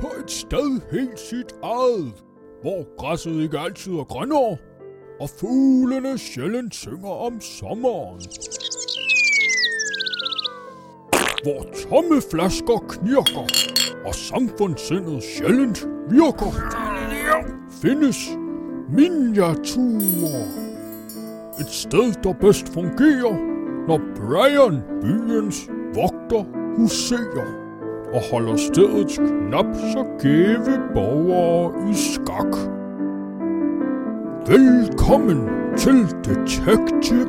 på et sted helt sit eget, hvor græsset ikke altid er grønnere, og fuglene sjældent synger om sommeren. Hvor tomme flasker knirker, og samfundssindet sjældent virker, findes miniaturer. Et sted, der bedst fungerer, når Brian, byens vogter, huserer og holder stedets knap så gæve borgere i skak. Velkommen til Detective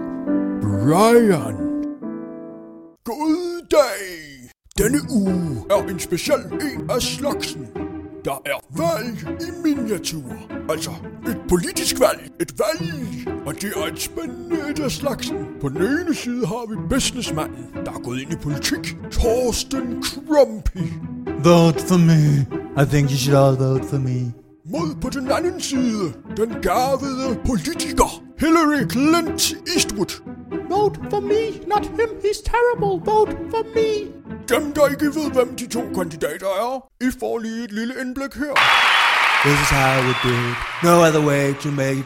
Brian. God dag! Denne uge er en speciel en af slagsen. Der er valg i miniatur. Altså et politisk valg. Et valg. Og det er et spændende et af slagsen. På den ene side har vi businessmanden, der er gået ind i politik. Torsten Crumpy. Vote for me. I think you should all vote for me. Mod på den anden side, den gavede politiker, Hillary Clint Eastwood. Vote for me, not him. He's terrible. Vote for me. Dem, der ikke ved, hvem de to kandidater er, I får lige et lille indblik her. This is how would do it. No other way to make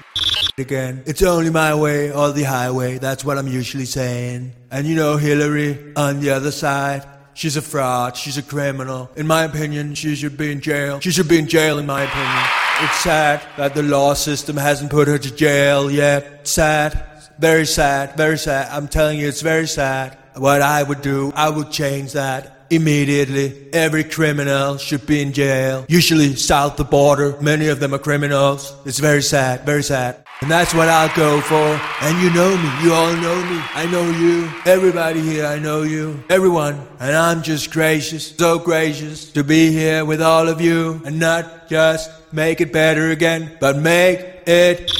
it again. It's only my way or the highway. That's what I'm usually saying. And you know Hillary on the other side. She's a fraud. She's a criminal. In my opinion, she should be in jail. She should be in jail, in my opinion. It's sad that the law system hasn't put her to jail yet. Sad. Very sad. Very sad. I'm telling you, it's very sad. What I would do, I would change that immediately. Every criminal should be in jail. Usually south the border. Many of them are criminals. It's very sad. Very sad. And that's what I'll go for. And you know me. You all know me. I know you. Everybody here, I know you. Everyone. And I'm just gracious, so gracious to be here with all of you and not just make it better again, but make it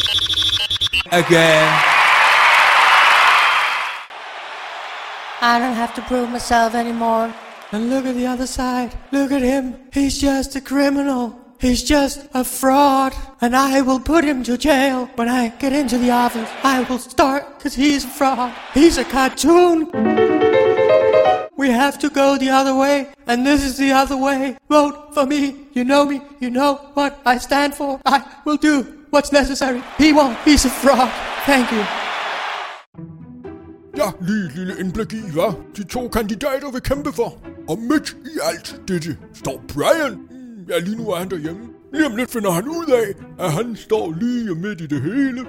again. I don't have to prove myself anymore. And look at the other side. Look at him. He's just a criminal. He's just a fraud. And I will put him to jail when I get into the office. I will start because he's a fraud. He's a cartoon. We have to go the other way. And this is the other way. Vote for me. You know me. You know what I stand for. I will do what's necessary. He won't. He's a fraud. Thank you. Ja, lige et lille indblik i, hvad de to kandidater vil kæmpe for. Og midt i alt dette står Brian. Mm, Ja, lige nu er han derhjemme. Lige om lidt finder han ud af, at han står lige midt i det hele.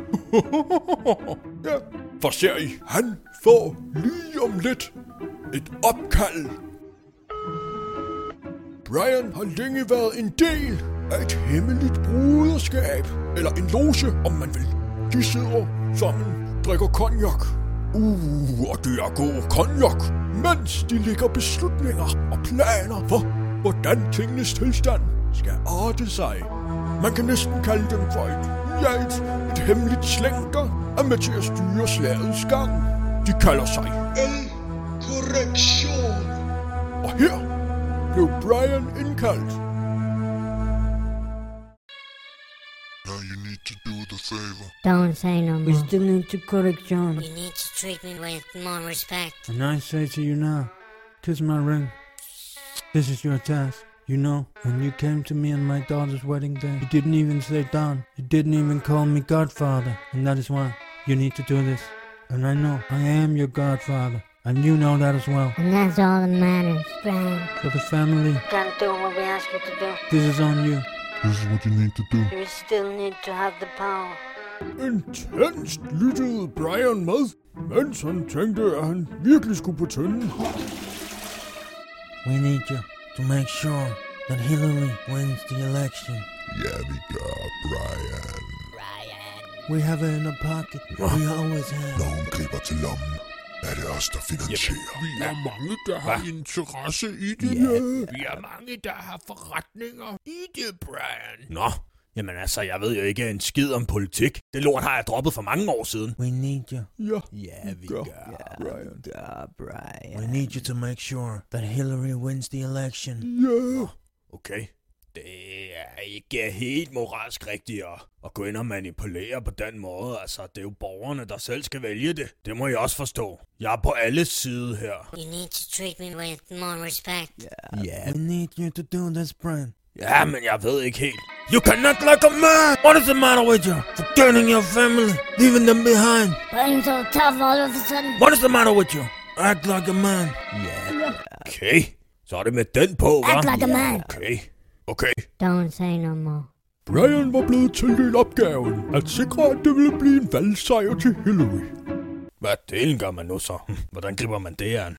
ja, for ser I, han får lige om lidt et opkald. Brian har længe været en del af et hemmeligt bruderskab. Eller en loge, om man vil. De sidder sammen, drikker konjak. Uh, og det er god konjak, mens de ligger beslutninger og planer for, hvordan tingenes tilstand skal arte sig. Man kan næsten kalde dem for et, ja, et, et hemmeligt slæng, der er med til at styre slagets gang. De kalder sig El Korrektion. Og her blev Brian indkaldt. Don't say no We still need to correct John. You need to treat me with more respect. And I say to you now, kiss my ring. This is your task. You know, when you came to me on my daughter's wedding day, you didn't even say Don. You didn't even call me Godfather. And that is why you need to do this. And I know I am your Godfather. And you know that as well. And that's all that matters, Brian. For the family, You Gotta do what we ask you to do. this is on you. This is what you need to do. You still need to have the power. Intenst lyttede Brian med, mens han tænkte, at han virkelig skulle på tønden. We need you to make sure that Hillary wins the election. Ja, vi gør, Brian. We have her in a pocket. We always have. Når hun griber til lommen, er det os, der finansierer. Vi er mange, der har interesse i det. Ja, vi er mange, der har forretninger i det, Brian. Nå, jamen altså, jeg ved jo ikke en skid om politik. Det lort har jeg droppet for mange år siden. We need you. Ja, Yeah, we gør, got Brian. Brian. We need you to make sure that Hillary wins the election. Ja, Okay. Det er ikke helt moralsk rigtigt at, at gå ind og manipulere på den måde. Altså, det er jo borgerne, der selv skal vælge det. Det må I også forstå. Jeg er på alles side her. You need to treat me with more respect. We need you to do this, Brian. Ja, men jeg ved ikke helt. You can act like a man! What is the matter with you? Forgetting your family, leaving them behind. Being so tough all of a sudden. What is the matter with you? Act like a man. Ja. Okay, så er det med den på, hva'? Act like a man. Okay, okay. Don't say no more. Brian var blevet tildelt opgaven at sikre, at det ville blive en valgsejr til Hillary. Hvad delen gør man nu så? Hm, Hvordan griber man det an?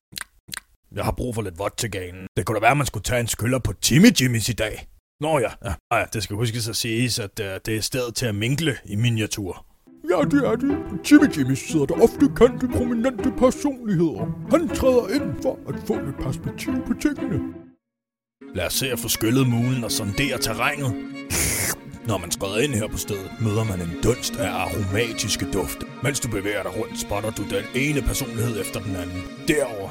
Jeg har brug for lidt vådt til ganen. Det kunne da være, at man skulle tage en skyller på Timmy Jimmys i dag. Nå ja, ja, ja det skal huskes at siges, at uh, det er stedet til at minkle i miniatur. Ja, det er det. På Jimmy Jimmy sidder der ofte kendte prominente personligheder. Han træder ind for at få lidt perspektiv på tingene. Lad os se at få skyllet mulen og sondere terrænet. Når man skrider ind her på stedet, møder man en dunst af aromatiske dufte. Mens du bevæger dig rundt, spotter du den ene personlighed efter den anden. Derover,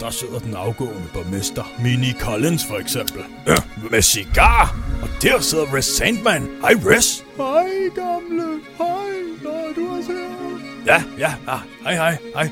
der sidder den afgående borgmester, Minnie Collins for eksempel. Ja, med cigar! Og der sidder Res Sandman. Hej Res! Hej, gamle. Hej, når du er her. Ja, ja, ja. Hej, hej, hej.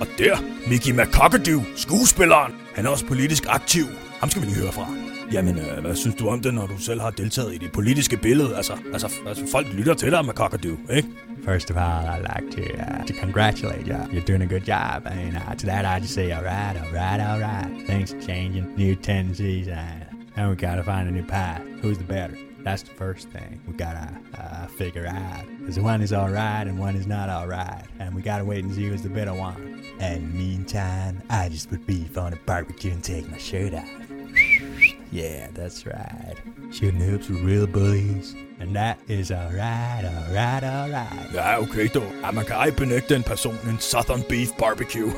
Og der, Mickey McCockadoo, skuespilleren. Han er også politisk aktiv. Ham skal vi lige høre fra. Jamen, øh, hvad synes du om det, når du selv har deltaget i det politiske billede? Altså, altså, altså folk lytter til dig, McCockadoo, ikke? First of all, I'd like to uh, to congratulate you. You're doing a good job, and uh, to that I just say, all right, all right, all right. Things are changing, new tendencies, uh, and we gotta find a new path. Who's the better? That's the first thing we gotta uh, figure out. Because one is all right and one is not all right, and we gotta wait and see who's the better one. And meantime, I just put beef on a barbecue and take my shirt off. Yeah, that's right. Shooting hoops with real bullies. And that is alright, alright, alright. Ja, okay dog. Ja, man kan ej benægte en person en Southern Beef Barbecue.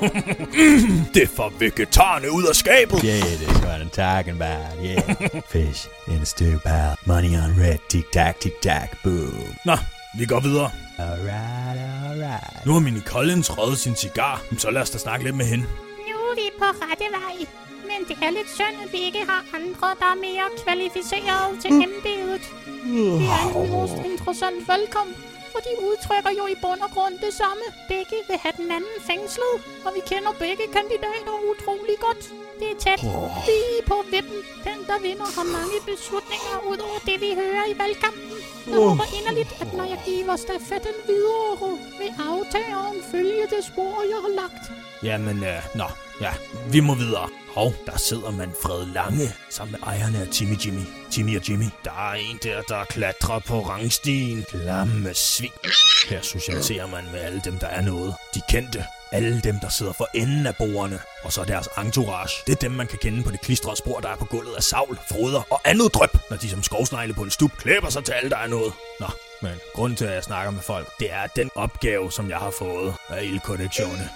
det får vegetarerne ud af skabet. Yeah, that's what I'm talking about. Yeah. Fish in a stew, pal. Money on red. Tic tac, tic tac, boom. Nå, vi går videre. Alright, alright. Nu har Minnie Collins røget sin cigar, så lad os da snakke lidt med hende. Nu er vi på rette vej. Men det er lidt synd, at vi ikke har andre, der er mere kvalificerede til embedet. Det er en most interessant velkommen, for de udtrykker jo i bund og grund det samme. Begge vil have den anden fængslet, og vi kender begge kandidater utrolig godt. Det er tæt, lige på vippen. Den, der vinder, har mange beslutninger ud over det, vi hører i valgkampen. Jeg håber inderligt, at når jeg giver stafetten videre, vil aftageren følge det spor, jeg har lagt. Jamen, øh, nå, ja, vi må videre. Hov, der sidder man Fred Lange sammen med ejerne af Timmy Jimmy. Timmy og Jimmy. Der er en der, der klatrer på rangstien. Klamme svin. Her socialiserer man med alle dem, der er noget. De kendte. Alle dem, der sidder for enden af bordene. Og så deres entourage. Det er dem, man kan kende på det klistrede spor, der er på gulvet af savl, froder og andet drøb. Når de som skovsnegle på en stup klæber sig til alle, der er noget. Nå, men grund til, at jeg snakker med folk, det er den opgave, som jeg har fået af ildkorrektionerne.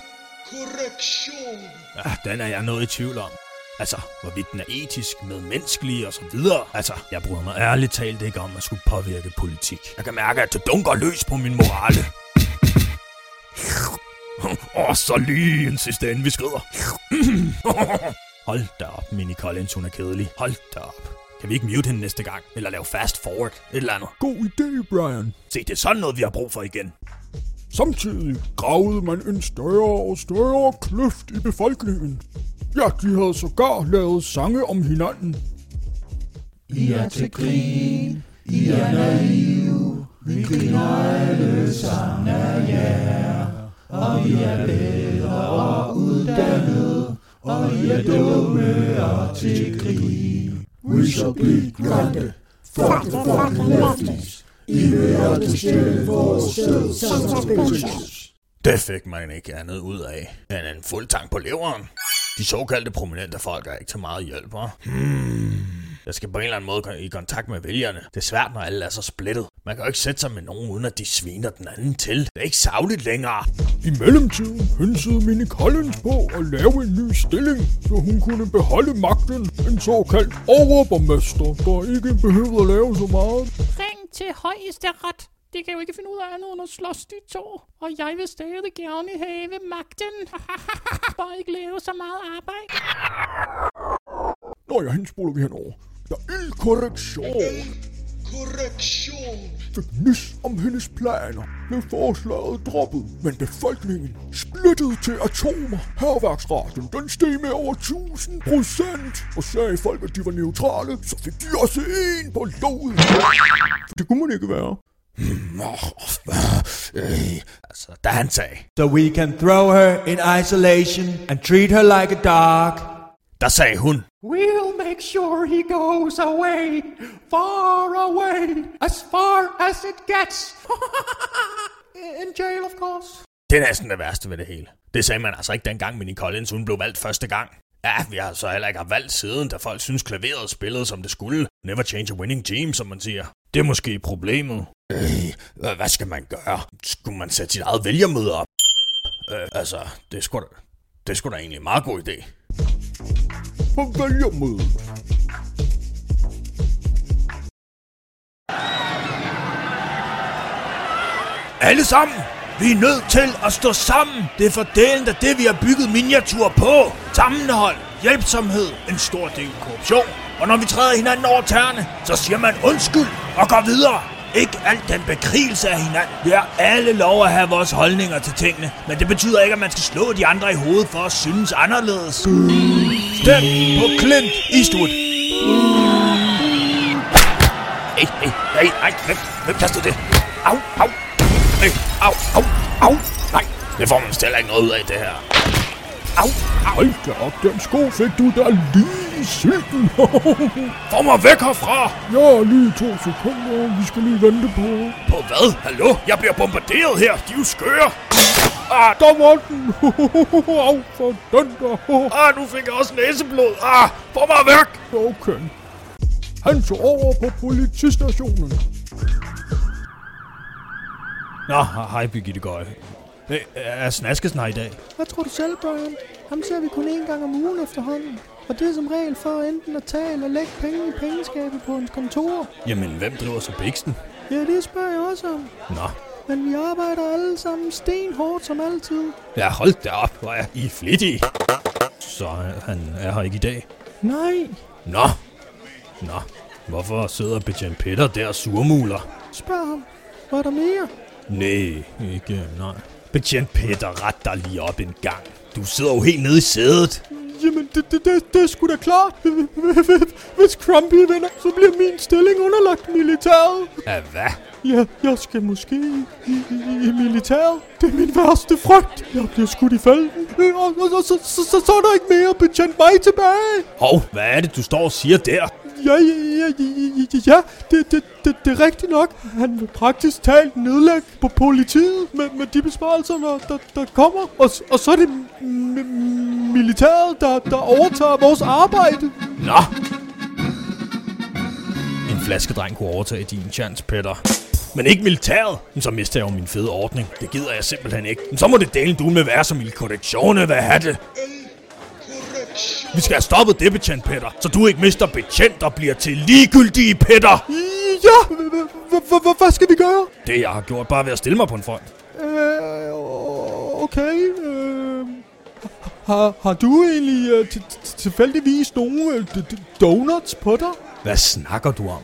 Korrektion. Ja, den er jeg noget i tvivl om. Altså, hvorvidt den er etisk, medmenneskelig og så videre. Altså, jeg bryder mig ærligt talt ikke om at skulle påvirke politik. Jeg kan mærke, at det dunker løs på min morale. Og så lige en sidste inden vi skrider. Hold da op, Minnie Collins, hun er kedelig. Hold da op. Kan vi ikke mute hende næste gang? Eller lave fast forward? Et eller andet. God idé, Brian. Se, det er sådan noget, vi har brug for igen. Samtidig gravede man en større og større kløft i befolkningen. Ja, de havde sågar lavet sange om hinanden. I er til grin, I er naive, vi griner alle sammen af jer. Og vi er bedre og uddannet, og I er dumme og til grin. We shall be grounded, fuck the fucking lefties. I vil aldrig stjæle vores of bitches. Det fik man ikke andet ud af end en fuld tank på leveren. De såkaldte prominente folk er ikke til meget hjælp, hva'? Hmm. Jeg skal på en eller anden måde i kontakt med vælgerne. Det er svært, når alle er så splittet. Man kan jo ikke sætte sig med nogen, uden at de sviner den anden til. Det er ikke savligt længere. I mellemtiden hønsede Minnie Collins på at lave en ny stilling, så hun kunne beholde magten. En såkaldt overborgmester, der ikke behøvede at lave så meget. Til højesteret. Det kan jo ikke finde ud af andet end at slås de to. Og jeg vil stadig gerne have magten. Bare ikke lave så meget arbejde. Nå ja, hende spoler vi henover. Der er korrektion. Korrektion. Fik nys om hendes planer, blev forslaget droppet, men befolkningen splittede til atomer. Herværksraten den steg med over 1000 procent, og sagde folk, at de var neutrale, så fik de også en på lodet. Det kunne man ikke være. Altså, da han sagde, So we can throw her in isolation and treat her like a dog. Der sagde hun, We'll make sure he goes away, far away, as far as it gets. In jail, of course. det er næsten det værste ved det hele. Det sagde man altså ikke dengang Minnie Collins hun blev valgt første gang. Ja, vi har så heller ikke haft valgt siden, da folk synes klaveret spillede som det skulle. Never change a winning team, som man siger. Det er måske problemet. Øh, hvad skal man gøre? Skulle man sætte sit eget vælgermøde op? Øh, altså, det sgu da, det sgu da egentlig en meget god idé. På vælgermødet. Alle sammen! Vi er nødt til at stå sammen. Det er fordelen af det, vi har bygget miniatur på. Sammenhold, hjælpsomhed, en stor del korruption. Og når vi træder hinanden over tæerne, så siger man undskyld og går videre. Ikke alt den bekrigelse af hinanden. Vi har alle lov at have vores holdninger til tingene, men det betyder ikke, at man skal slå de andre i hovedet for at synes anderledes. Stem på Clint Eastwood. Hey, hey, hey, nej, hvem, hvem kastede det? Au, au, hey, au, au, au, nej, det får man stille ikke noget ud af, det her. Au, au, Hold da op, den sko fik du da lige i sylten. få mig væk herfra! ja, lige to sekunder. Vi skal lige vente på. På hvad? Hallo? Jeg bliver bombarderet her. De er jo skøre. Ah, Der var den. Au, for den der. ah, nu fik jeg også næseblod. Ah, få mig væk! Okay. Han tog over på politistationen. Nå, hej Birgitte Gøj. Hey, er Snaskesen her i dag? Hvad tror du selv, Brian? Ham ser vi kun én gang om ugen efterhånden. Og det er som regel for enten at tage eller lægge penge i pengeskabet på hans kontor. Jamen, hvem driver så Bixen? Ja, det spørger jeg også om. Nå, Men vi arbejder alle sammen stenhårdt som altid. ja, hold da op, hvor er I flittige. Så han er her ikke i dag? Nej, Nå, nå. Hvorfor sidder betjent Peter der og surmuler? spørg ham. Var der mere? Nej, ikke nej. Betjent Peter, ret dig lige op en gang. Du sidder jo helt nede i sædet. Jamen, det, det, det, det er sgu da klart. Hvis Crumpy vinder, så bliver min stilling underlagt militæret. Ja, hvad? Ja, jeg skal måske i, i, i, militæret. Det er min værste frygt. Jeg bliver skudt i felten. Øh, Og, og, og så, så, så, så er der ikke mere betjent mig tilbage. Hov, hvad er det, du står og siger der? Ja, ja, ja, ja, ja, ja det, det, det, det er rigtigt nok. Han vil praktisk talt nedlægge på politiet med, med de besparelser, der, der, der kommer. Og, og så er det militæret, der, der overtager vores arbejde. Nå. En flaskedreng kunne overtage din chance, Peter. Men ikke militæret. Men så mister jeg jo min fede ordning. Det gider jeg simpelthen ikke. Men så må det dele du med være som i korrektioner, hvad have det. Vi skal have stoppet det, betjent Peter. Så du ikke mister betjent og bliver til ligegyldige Peter. Ja, hvad skal vi gøre? Det jeg har gjort, bare ved at stille mig på en front. Øh, okay. Har, har du egentlig øh, til- til- tilfældigvis nogle øh, donuts på dig? Hvad snakker du om?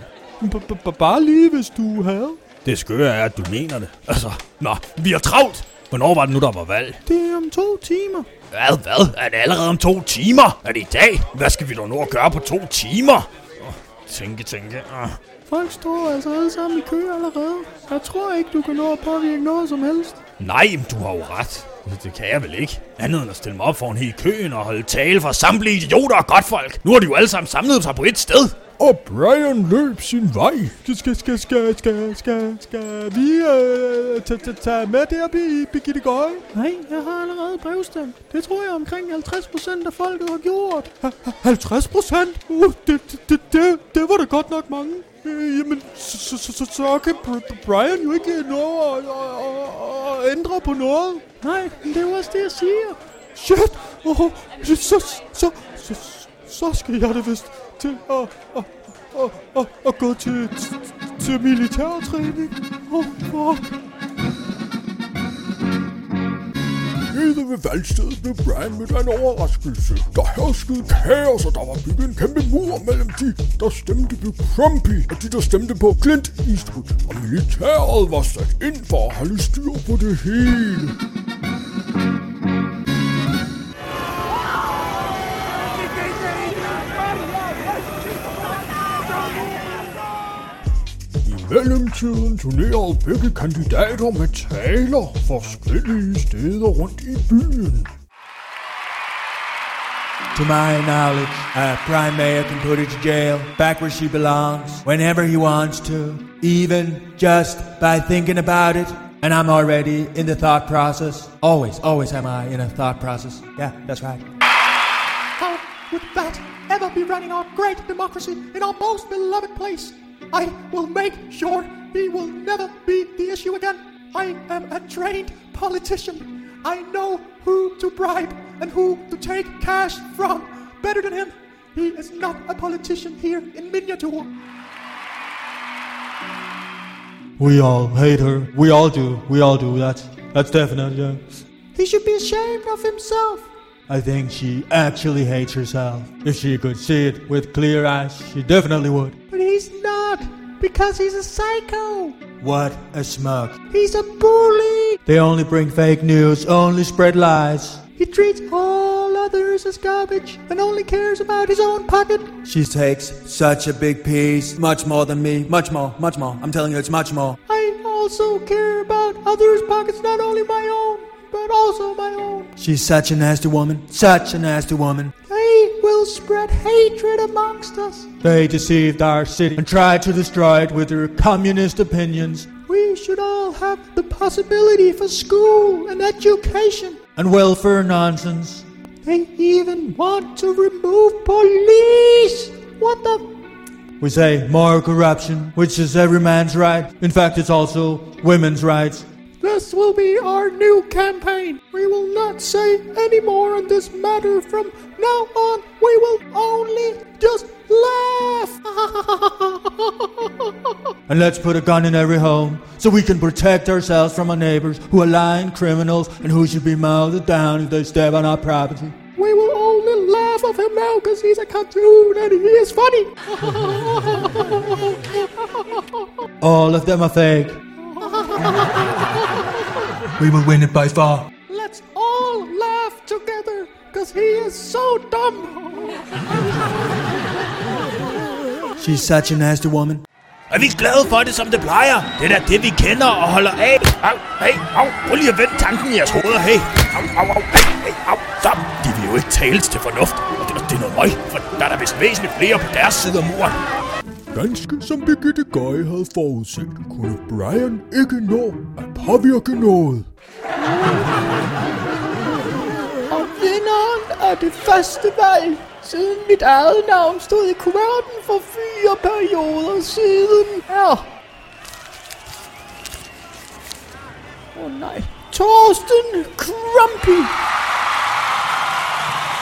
B- Bare lige, hvis du havde. Det skøre er, at du mener det. Altså, nå, vi har travlt. Hvornår var det nu, der var valg? Det er om to timer. Hvad, hvad? Er det allerede om to timer? Er det i dag? Hvad skal vi dog nå at gøre på to timer? Oh, tænke, tænke. Oh. Folk står altså alle sammen i kø allerede. Jeg tror ikke, du kan nå at påvirke noget som helst. Nej, men du har jo ret. Det kan jeg vel ikke. Andet end at stille mig op foran hele køen og holde tale for samtlige idioter og godtfolk. Nu har de jo alle sammen samlet sig på et sted. Og Brian løb sin vej. Skal, skal, skal, skal, skal, skal vi øh, ta- ta- tage med der, Bi- Birgitte Gøje? Nej, jeg har allerede brevstemt. Det tror jeg omkring 50 procent af folket har gjort. Ha- 50 procent? Uh, det, det, det, det, det var da godt nok mange. Øh, jamen, så, så, så, så, kan Br- Brian jo ikke nå at, at, ændre på noget. Nej, men det er jo også det, jeg siger. Shit! Oh, så, så, så, så, så skal jeg da vist til at, at, at, at, at gå til, til, militærtræning. Oh, fuck. Nede ved valgstedet blev Brian mødt af en overraskelse. Der herskede kaos, og der var bygget en kæmpe mur mellem de, der stemte på Trumpy, og de, der stemte på Clint Eastwood. Og militæret var sat ind for at holde styr på det hele. Mellemtiden turnerede begge kandidater med taler forskellige steder rundt i byen. To my knowledge, a prime mayor can put her to jail, back where she belongs, whenever he wants to, even just by thinking about it. And I'm already in the thought process. Always, always am I in a thought process. Yeah, that's right. How would that ever be running our great democracy in our most beloved place? I will make sure he will never be the issue again. I am a trained politician. I know who to bribe and who to take cash from. Better than him, he is not a politician here in miniature. We all hate her. We all do. We all do. that. that's definite. Yeah. He should be ashamed of himself. I think she actually hates herself. If she could see it with clear eyes, she definitely would. But he's not, because he's a psycho. What a smug. He's a bully. They only bring fake news, only spread lies. He treats all others as garbage and only cares about his own pocket. She takes such a big piece, much more than me, much more, much more. I'm telling you, it's much more. I also care about others' pockets, not only my own, but also my own. She's such a nasty woman, such a nasty woman. Will spread hatred amongst us. They deceived our city and tried to destroy it with their communist opinions We should all have the possibility for school and education. and welfare nonsense. They even want to remove police. What the? We say more corruption, which is every man's right. In fact, it's also women's rights. This will be our new campaign. We will not say any more on this matter from now on. We will only just laugh. And let's put a gun in every home so we can protect ourselves from our neighbors who are lying criminals and who should be mouthed down if they step on our property. we will only laugh of him now because he's a cartoon and he is funny. All of them are fake. We will win it by far. Let's all laugh together because he is so dumb. She's such a nasty woman. Er vi glade for det, som det plejer? Det er da det, vi kender og holder af. Au, hey, au, prøv lige at vende tanken i jeres hoveder, hey. Au, au, au, hey, hey, au, stop. De vil jo ikke tales til fornuft, og det, det er noget møg, for der er der vist væsentligt flere på deres side af muren. Ganske som Birgitte Gøje havde forudset, kunne Brian ikke nå at påvirke noget. Og vinderen af det første valg, siden mit eget navn stod i kuverten for fire perioder siden, er... Åh oh, nej. Torsten Crumpy.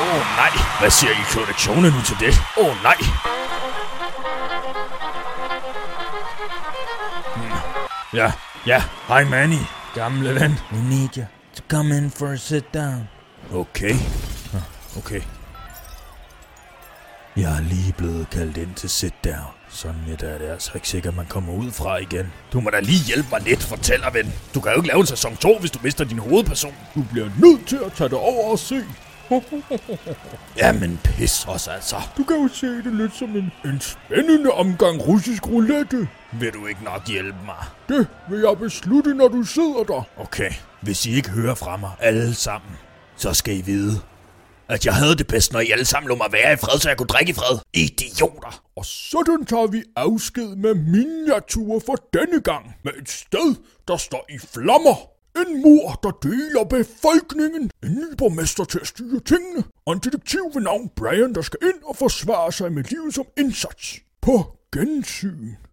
Åh oh, nej, hvad siger I korrektioner nu til det? Åh oh, nej. Ja, ja, hej Manny, gamle ven. We need you to come in for a sit down. Okay, okay. Jeg er lige blevet kaldt ind til sit down. Sådan et er det altså ikke sikkert, man kommer ud fra igen. Du må da lige hjælpe mig lidt, fortæller ven. Du kan jo ikke lave en sæson 2, hvis du mister din hovedperson. Du bliver nødt til at tage det over og se. Jamen pis også altså. Du kan jo se det lidt som en, en spændende omgang russisk roulette. Vil du ikke nok hjælpe mig? Det vil jeg beslutte, når du sidder der. Okay, hvis I ikke hører fra mig alle sammen, så skal I vide, at jeg havde det bedst, når I alle sammen lå mig være i fred, så jeg kunne drikke i fred. Idioter! Og sådan tager vi afsked med miniatur for denne gang. Med et sted, der står i flammer. En mur, der deler befolkningen. En ny borgmester til at styre tingene. Og en detektiv ved navn Brian, der skal ind og forsvare sig med livet som indsats. På gensyn.